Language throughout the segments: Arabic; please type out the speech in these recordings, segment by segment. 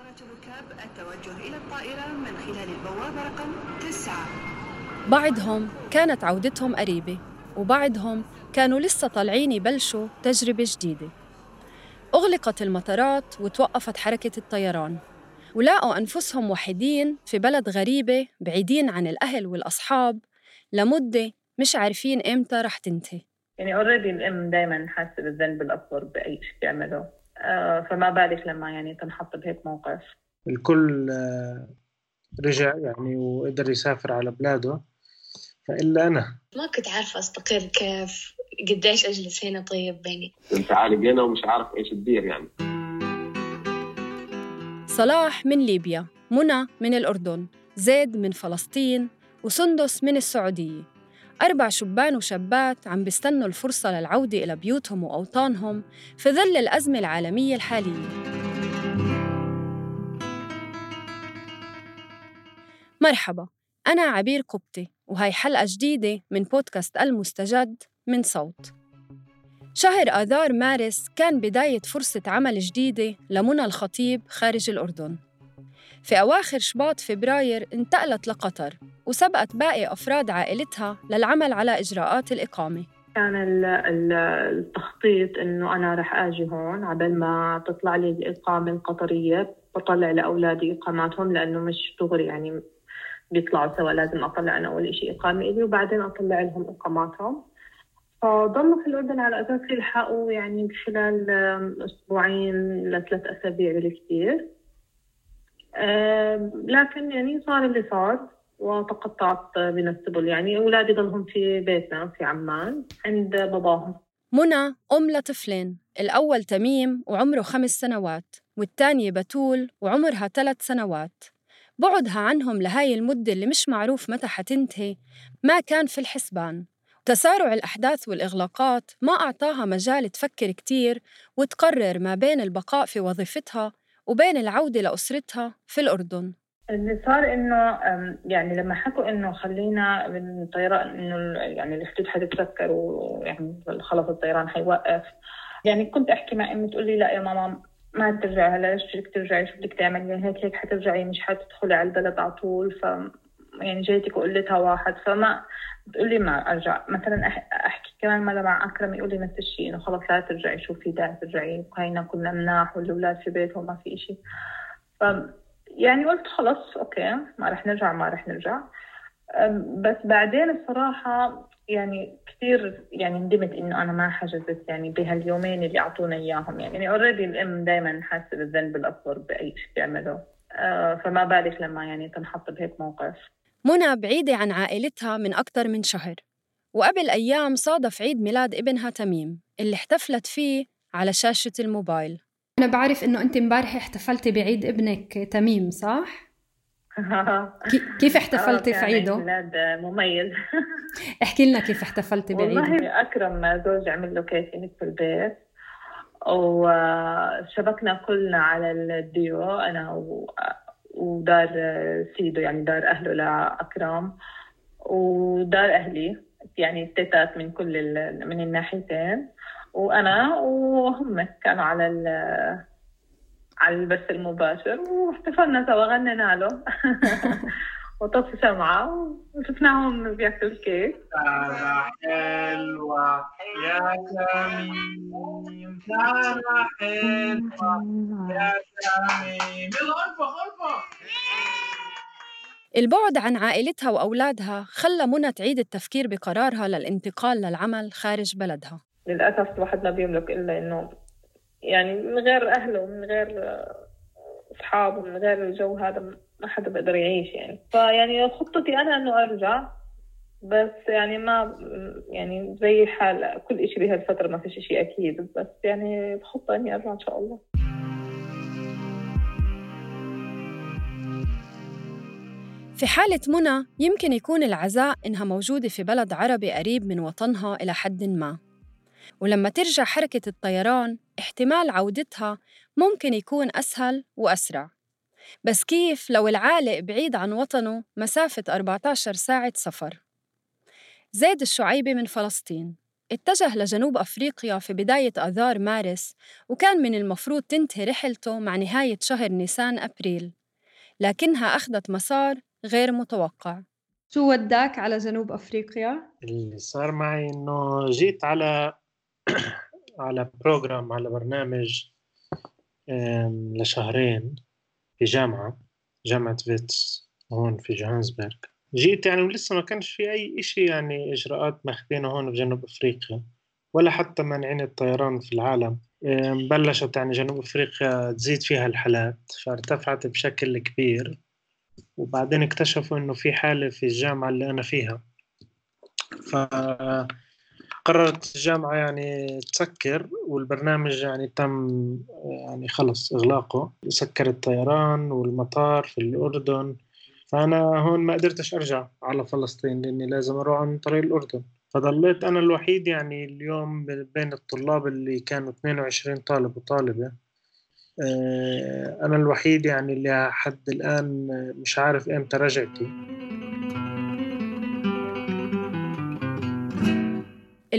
الركاب التوجه إلى الطائرة من خلال البوابة رقم تسعة. بعضهم كانت عودتهم قريبة وبعضهم كانوا لسه طالعين يبلشوا تجربة جديدة. أغلقت المطارات وتوقفت حركة الطيران ولاقوا أنفسهم وحيدين في بلد غريبة بعيدين عن الأهل والأصحاب لمدة مش عارفين إمتى رح تنتهي. يعني اوريدي الام دائما حاسة بالذنب الأكبر بأي شيء بيعمله فما بالك لما يعني تنحط بهيك موقف. الكل آه، رجع يعني وقدر يسافر على بلاده. فإلا أنا. ما كنت عارفة أستقر كيف قديش أجلس هنا طيب بيني انت عالق هنا ومش عارف إيش تدير يعني. صلاح من ليبيا منى من الأردن زيد من فلسطين وسندس من السعودية. أربع شبان وشابات عم بيستنوا الفرصة للعودة إلى بيوتهم وأوطانهم في ظل الأزمة العالمية الحالية. مرحبا أنا عبير قبطي وهي حلقة جديدة من بودكاست المستجد من صوت. شهر آذار مارس كان بداية فرصة عمل جديدة لمنى الخطيب خارج الأردن. في أواخر شباط فبراير انتقلت لقطر. وسبقت باقي أفراد عائلتها للعمل على إجراءات الإقامة. كان ال- ال- التخطيط إنه أنا رح آجي هون عبال ما تطلع لي الإقامة القطرية بطلع لأولادي إقاماتهم لأنه مش دغري يعني بيطلعوا سوا لازم أطلع أنا أول شيء إقامة إلي وبعدين أطلع لهم إقاماتهم. فضلوا في الأردن على أساس يلحقوا يعني بخلال آم، أسبوعين لثلاث أسابيع بالكثير. آم، لكن يعني صار اللي صار. وتقطعت من السبل. يعني أولادي ضلهم في بيتنا في عمان عند باباهم. منى أم لطفلين الأول تميم وعمره خمس سنوات والتانية بتول وعمرها ثلاث سنوات. بعدها عنهم لهاي المدة اللي مش معروف متى حتنتهي ما كان في الحسبان. تسارع الأحداث والإغلاقات ما أعطاها مجال تفكر كتير وتقرر ما بين البقاء في وظيفتها وبين العودة لأسرتها في الأردن. اللي صار إنه يعني لما حكوا إنه خلينا من الطيران إنه يعني الحدود حتتسكر ويعني خلص الطيران حيوقف. يعني كنت أحكي مع أمي تقول لي لا يا ماما ما ترجعي هلا إيش بدك ترجعي؟ شو بدك تعملي؟ هيك هيك حترجعي مش حتدخلي على البلد على طول. ف يعني جيتك وقلتها واحد فما بتقول لي ما أرجع. مثلا أحكي كمان مرة مع أكرم يقول لي نفس الشيء إنه خلص لا ترجعي شو في داعي ترجعي. هينا كنا مناح والأولاد في بيتهم ما في شيء ف يعني قلت خلص okay ما رح نرجع ما رح نرجع. بس بعدين الصراحة يعني كثير يعني ندمت إنه أنا ما حجزت يعني بهاليومين اللي أعطونا إياهم. يعني, يعني already الأم دائما حاسة بالذنب الأكبر بأي شيء بيعمله. آه، فما بالك لما يعني تنحط بهيك موقف. منى بعيدة عن عائلتها من أكثر من شهر. وقبل أيام صادف عيد ميلاد ابنها تميم اللي احتفلت فيه على شاشة الموبايل. أنا بعرف إنه أنت امبارح احتفلتي بعيد ابنك تميم صح؟ كي- كيف احتفلتي في عيده؟ ميلاد مميز احكي لنا كيف احتفلتي بعيده والله أكرم زوجي عمل له كيك هيك في البيت وشبكنا كلنا على الديو أنا و... ودار سيدو يعني دار أهله لأكرم ودار أهلي يعني التيتات من كل ال... من الناحيتين وأنا وهم كانوا على ال... على البث المباشر واحتفلنا سوا غنينا له. وطفي شمعة وشفناهم بياكلوا الكيك. سارة حلوة يا تميم. سارة حلوة يا تميم. يلا غرفة غرفة البعد عن عائلتها وأولادها خلى منى تعيد التفكير بقرارها للانتقال للعمل خارج بلدها. للأسف الواحد ما بيملك إلا إنه يعني من غير أهله من غير أصحابه من غير الجو هذا ما حدا بيقدر يعيش يعني. فيعني خطتي أنا إنه أرجع بس يعني ما يعني زي حال كل إشي بهالفترة ما فيش إشي أكيد بس يعني بخطة إني أرجع إن شاء الله. في حالة منى يمكن يكون العزاء إنها موجودة في بلد عربي قريب من وطنها إلى حد ما. ولما ترجع حركة الطيران احتمال عودتها ممكن يكون أسهل وأسرع بس كيف لو العالق بعيد عن وطنه مسافة 14 ساعة سفر؟ زيد الشعيبي من فلسطين اتجه لجنوب أفريقيا في بداية آذار مارس وكان من المفروض تنتهي رحلته مع نهاية شهر نيسان أبريل لكنها أخذت مسار غير متوقع شو وداك على جنوب أفريقيا؟ اللي صار معي إنه جيت على على program على برنامج لشهرين في جامعة جامعة فيتس هون في جوهانسبرغ. جيت يعني ولسه ما كانش في أي إشي يعني إجراءات ماخذينها هون في جنوب أفريقيا ولا حتى مانعين الطيران في العالم. بلشت يعني جنوب أفريقيا تزيد فيها الحالات فارتفعت بشكل كبير وبعدين اكتشفوا إنه في حالة في الجامعة اللي أنا فيها. فقررت الجامعة يعني تسكر والبرنامج يعني تم يعني خلص إغلاقه. سكر الطيران والمطار في الأردن. فأنا هون ما قدرتش أرجع على فلسطين لأني لازم أروح عن طريق الأردن. فضليت أنا الوحيد يعني اليوم بين الطلاب اللي كانوا 22 طالب وطالبة. آه، أنا الوحيد يعني اللي لحد الآن مش عارف إمتى رجعتي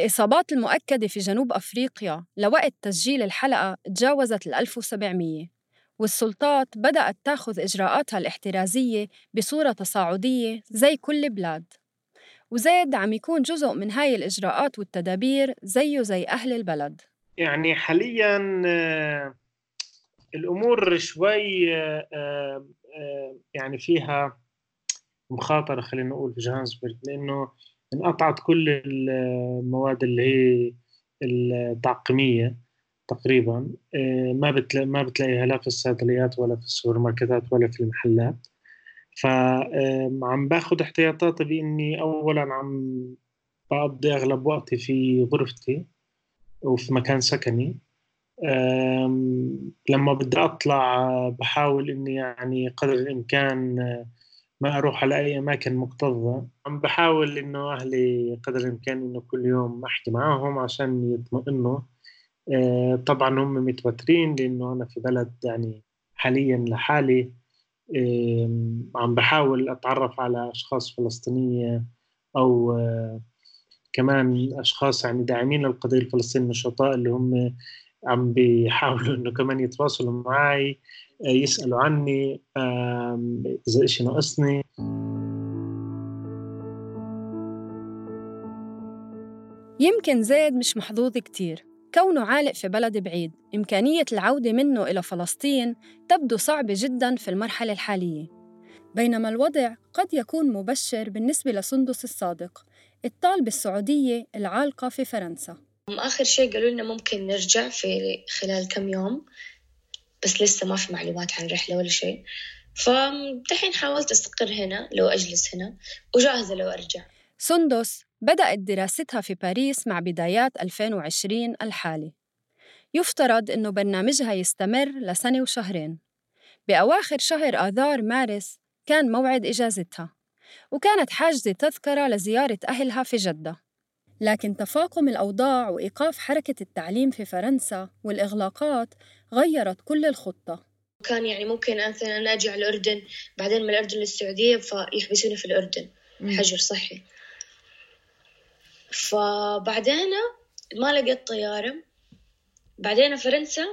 الإصابات المؤكدة في جنوب أفريقيا لوقت تسجيل الحلقة تجاوزت ال 1700 والسلطات بدأت تأخذ إجراءاتها الاحترازية بصورة تصاعدية زي كل بلاد. وزيد عم يكون جزء من هاي الإجراءات والتدابير زيه زي أهل البلد. يعني حاليا آه، الأمور شوي آه، آه، يعني فيها مخاطرة خلينا نقول في جوهانسبرغ لأنه انقطعت كل المواد اللي هي التعقيمية تقريبا آه، ما ما بتلاقيها لا في الصيدليات ولا في السوبر ماركتات ولا في المحلات. فعم باخذ احتياطاتي بإني أولا عم بقضي أغلب وقتي في غرفتي وفي مكان سكني. أم، لما بدي أطلع آه، بحاول إني يعني قدر الإمكان آه، ما أروح على أي أماكن مكتظة. عم بحاول إنه أهلي قدر الإمكان إنه كل يوم أحكي معاهم عشان يطمئنوا. آه، طبعا هم متوترين لأنه أنا في بلد يعني حاليا لحالي. آم، عم بحاول أتعرف على أشخاص فلسطينية أو آه، كمان أشخاص يعني داعمين للقضية الفلسطينية النشطاء اللي هم عم بيحاولوا إنه كمان يتواصلوا معي آه، يسألوا عني إذا إشي ناقصني. يمكن زيد مش محظوظ كتير. كونه عالق في بلد بعيد إمكانية العودة منه إلى فلسطين تبدو صعبة جداً في المرحلة الحالية. بينما الوضع قد يكون مبشر بالنسبة لسندس الصادق الطالبة السعودية العالقة في فرنسا. آخر شيء قالوا لنا ممكن نرجع في خلال كم يوم. بس لسه ما في معلومات عن رحلة ولا شيء. فدحين حاولت أستقر هنا لو أجلس هنا وجاهزة لو أرجع. سندس بدأت دراستها في باريس مع بدايات 2020 الحالي. يفترض أنه برنامجها يستمر لسنة وشهرين. بأواخر شهر آذار مارس كان موعد إجازتها وكانت حاجزة تذكرة لزيارة أهلها في جدة. لكن تفاقم الأوضاع وإيقاف حركة التعليم في فرنسا والإغلاقات غيرت كل الخطة. كان يعني ممكن مثلا أنا أجي على الأردن بعدين من الأردن للسعودية فيحبسوني في الأردن حجر صحي. فبعدين ما لقيت طيارة. بعدين فرنسا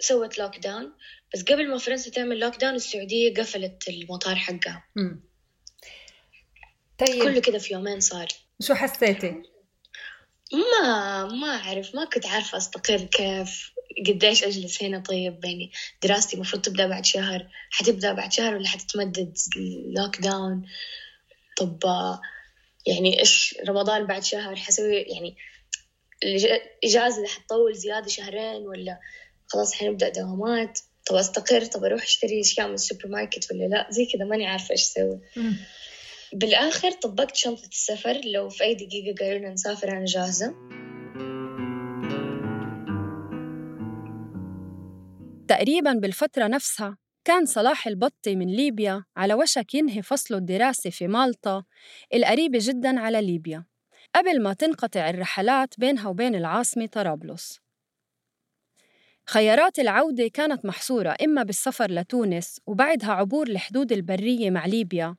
سوت lockdown بس قبل ما فرنسا تعمل lockdown السعودية قفلت المطار حقها. مم. كله طيب كده في يومين صار. شو حسيتي؟ ما ما أعرف ما كنت عارفة أستقر كيف. قديش أجلس هنا طيب؟ يعني دراستي المفروض تبدأ بعد شهر. حتبدأ بعد شهر ولا حتتمدد lockdown طب يعني إيش رمضان بعد شهر؟ حسوي يعني الإجازة اللي حتطول زيادة شهرين ولا خلاص حنبدأ دوامات؟ طب أستقر؟ طب أروح أشتري أشياء من السوبرماركت ولا لا؟ زي كذا ماني عارفة إيش أسوي. بالآخر طبقت شنطة السفر. لو في أي دقيقة قالوا لنا نسافر أنا جاهزة. تقريباً بالفترة نفسها كان صلاح البطي من ليبيا على وشك ينهي فصله الدراسي في مالطا القريبة جداً على ليبيا قبل ما تنقطع الرحلات بينها وبين العاصمة طرابلس. خيارات العودة كانت محصورة إما بالسفر لتونس وبعدها عبور الحدود البرية مع ليبيا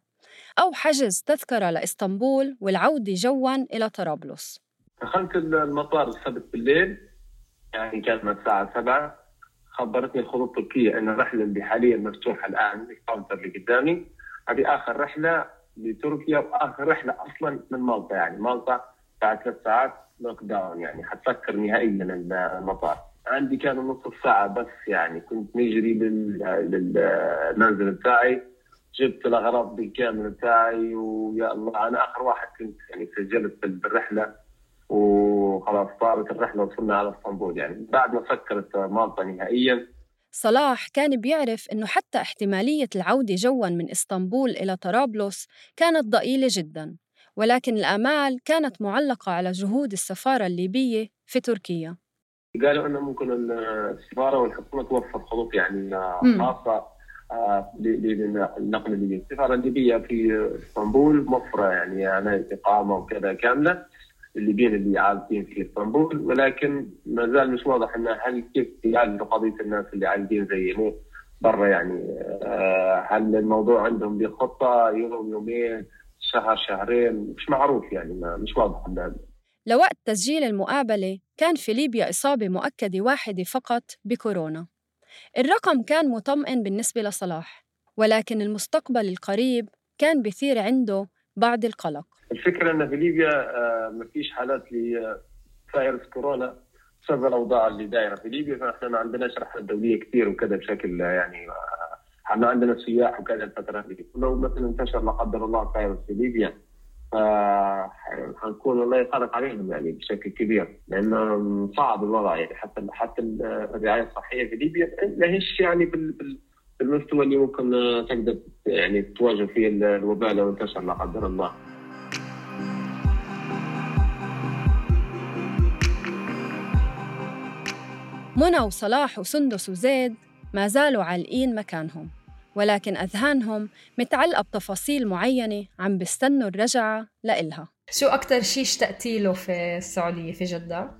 أو حجز تذكرة لإسطنبول والعودة جواً إلى طرابلس. دخلت المطار السبت بالليل يعني كانت الساعة 7 خبرتني الخطوط التركية أن الرحلة اللي حاليا مفتوحة الآن ال counter اللي قدامي هذه آخر رحلة لتركيا وآخر رحلة أصلا من مالطا يعني. مالطا بعد ثلاث ساعات lockdown يعني. حتسكر نهائيا المطار. عندي كانوا نصف ساعة بس يعني. كنت نجري للمنزل بتاعي. جبت الأغراض بالكامل بتاعي ويا الله أنا آخر واحد كنت يعني سجلت بالرحلة. وخلاص صارت الرحلة وصلنا على اسطنبول. يعني بعد ما سكرت مالطا نهائيا. صلاح كان بيعرف إنه حتى احتمالية العودة جوا من إسطنبول إلى طرابلس كانت ضئيلة جدا ولكن الآمال كانت معلقة على جهود السفارة الليبية في تركيا. قالوا إنه ممكن السفارة والحكومة توفر خطوط يعني خاصة آه، للنقل الليبي، السفارة الليبية في اسطنبول موفرة يعني على إقامة وكذا كاملة. الليبيين اللي عالقين في اسطنبول ولكن ما زال مش واضح إنه هل كيف يعالجوا قضية الناس اللي عالقين زي برا يعني. آه، هل الموضوع عندهم بخطة يوم يومين شهر شهرين؟ مش معروف يعني ما مش واضح لوقت تسجيل المقابلة كان في ليبيا إصابة مؤكدة واحدة فقط بكورونا. الرقم كان مطمئن بالنسبة لصلاح ولكن المستقبل القريب كان بثير عنده بعض القلق. الفكرة أن في ليبيا آه، ما فيش حالات لفيروس كورونا بسبب الأوضاع اللي دايرة في ليبيا. فإحنا ما عندناش رحلات دولية كثير وكذا بشكل يعني إحنا عندنا سياح وكذا الفترة دي لو مثلا انتشر لا قدر الله فيروس في ليبيا حنكون الله يقدر عليهم يعني بشكل كبير لأنه صعب الوضع يعني. حتى حتى الرعاية الصحية في ليبيا ما هيش يعني بالمستوى اللي ممكن تقدر يعني تواجه فيه الوباء لو انتشر لا قدر الله. منى وصلاح وسندس وزيد ما زالوا عالقين مكانهم ولكن أذهانهم متعلقة بتفاصيل معينة عم بيستنوا الرجعة لإلها. شو أكتر شيء اشتقتي له في السعودية في جدة؟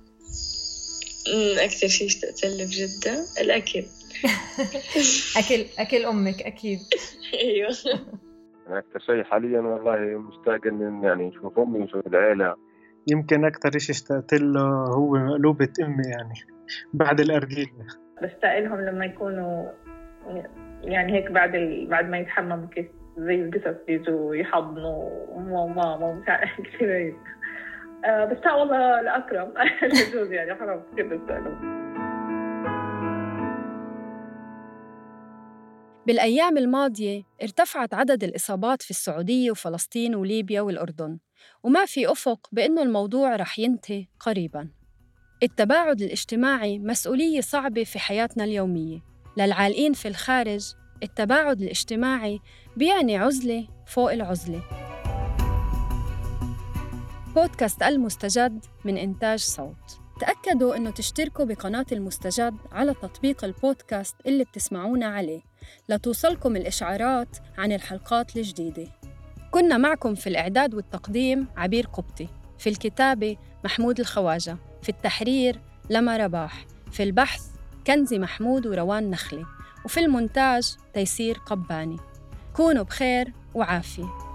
أكثر شيء اشتقت له في جدة؟ الأكل. أكل أكل أمك أكيد. أيوه. أكثر شيء حاليا والله مشتاق إن يعني نشوف أمي ونشوف العيلة. يمكن أكثر شيء اشتقت له هو مقلوبة أمي يعني. بعد الأرجيل بشتاق لهم لما يكونوا يعني هيك بعد ال... بعد ما يتحمموا كيف زي القصص بيجوا يحضنوا ماما ومش عارف كثير آه بس والله لأكرم. جوز يعني حرام كثير بسأله بالأيام الماضية ارتفعت عدد الإصابات في السعودية وفلسطين وليبيا والأردن وما في أفق بأنه الموضوع رح ينتهي قريباً. التباعد الاجتماعي مسؤولية صعبة في حياتنا اليومية. للعالقين في الخارج التباعد الاجتماعي بيعني عزلة فوق العزلة. بودكاست المستجد من إنتاج صوت. تأكدوا أنه تشتركوا بقناة المستجد على تطبيق البودكاست اللي بتسمعونا عليه. لتوصلكم الإشعارات عن الحلقات الجديدة. كنا معكم في الإعداد والتقديم عبير قبطي في الكتابة محمود الخواجة. في التحرير لما رباح في البحث كنزي محمود وروان نخلي وفي المونتاج تيسير قباني. كونوا بخير وعافية.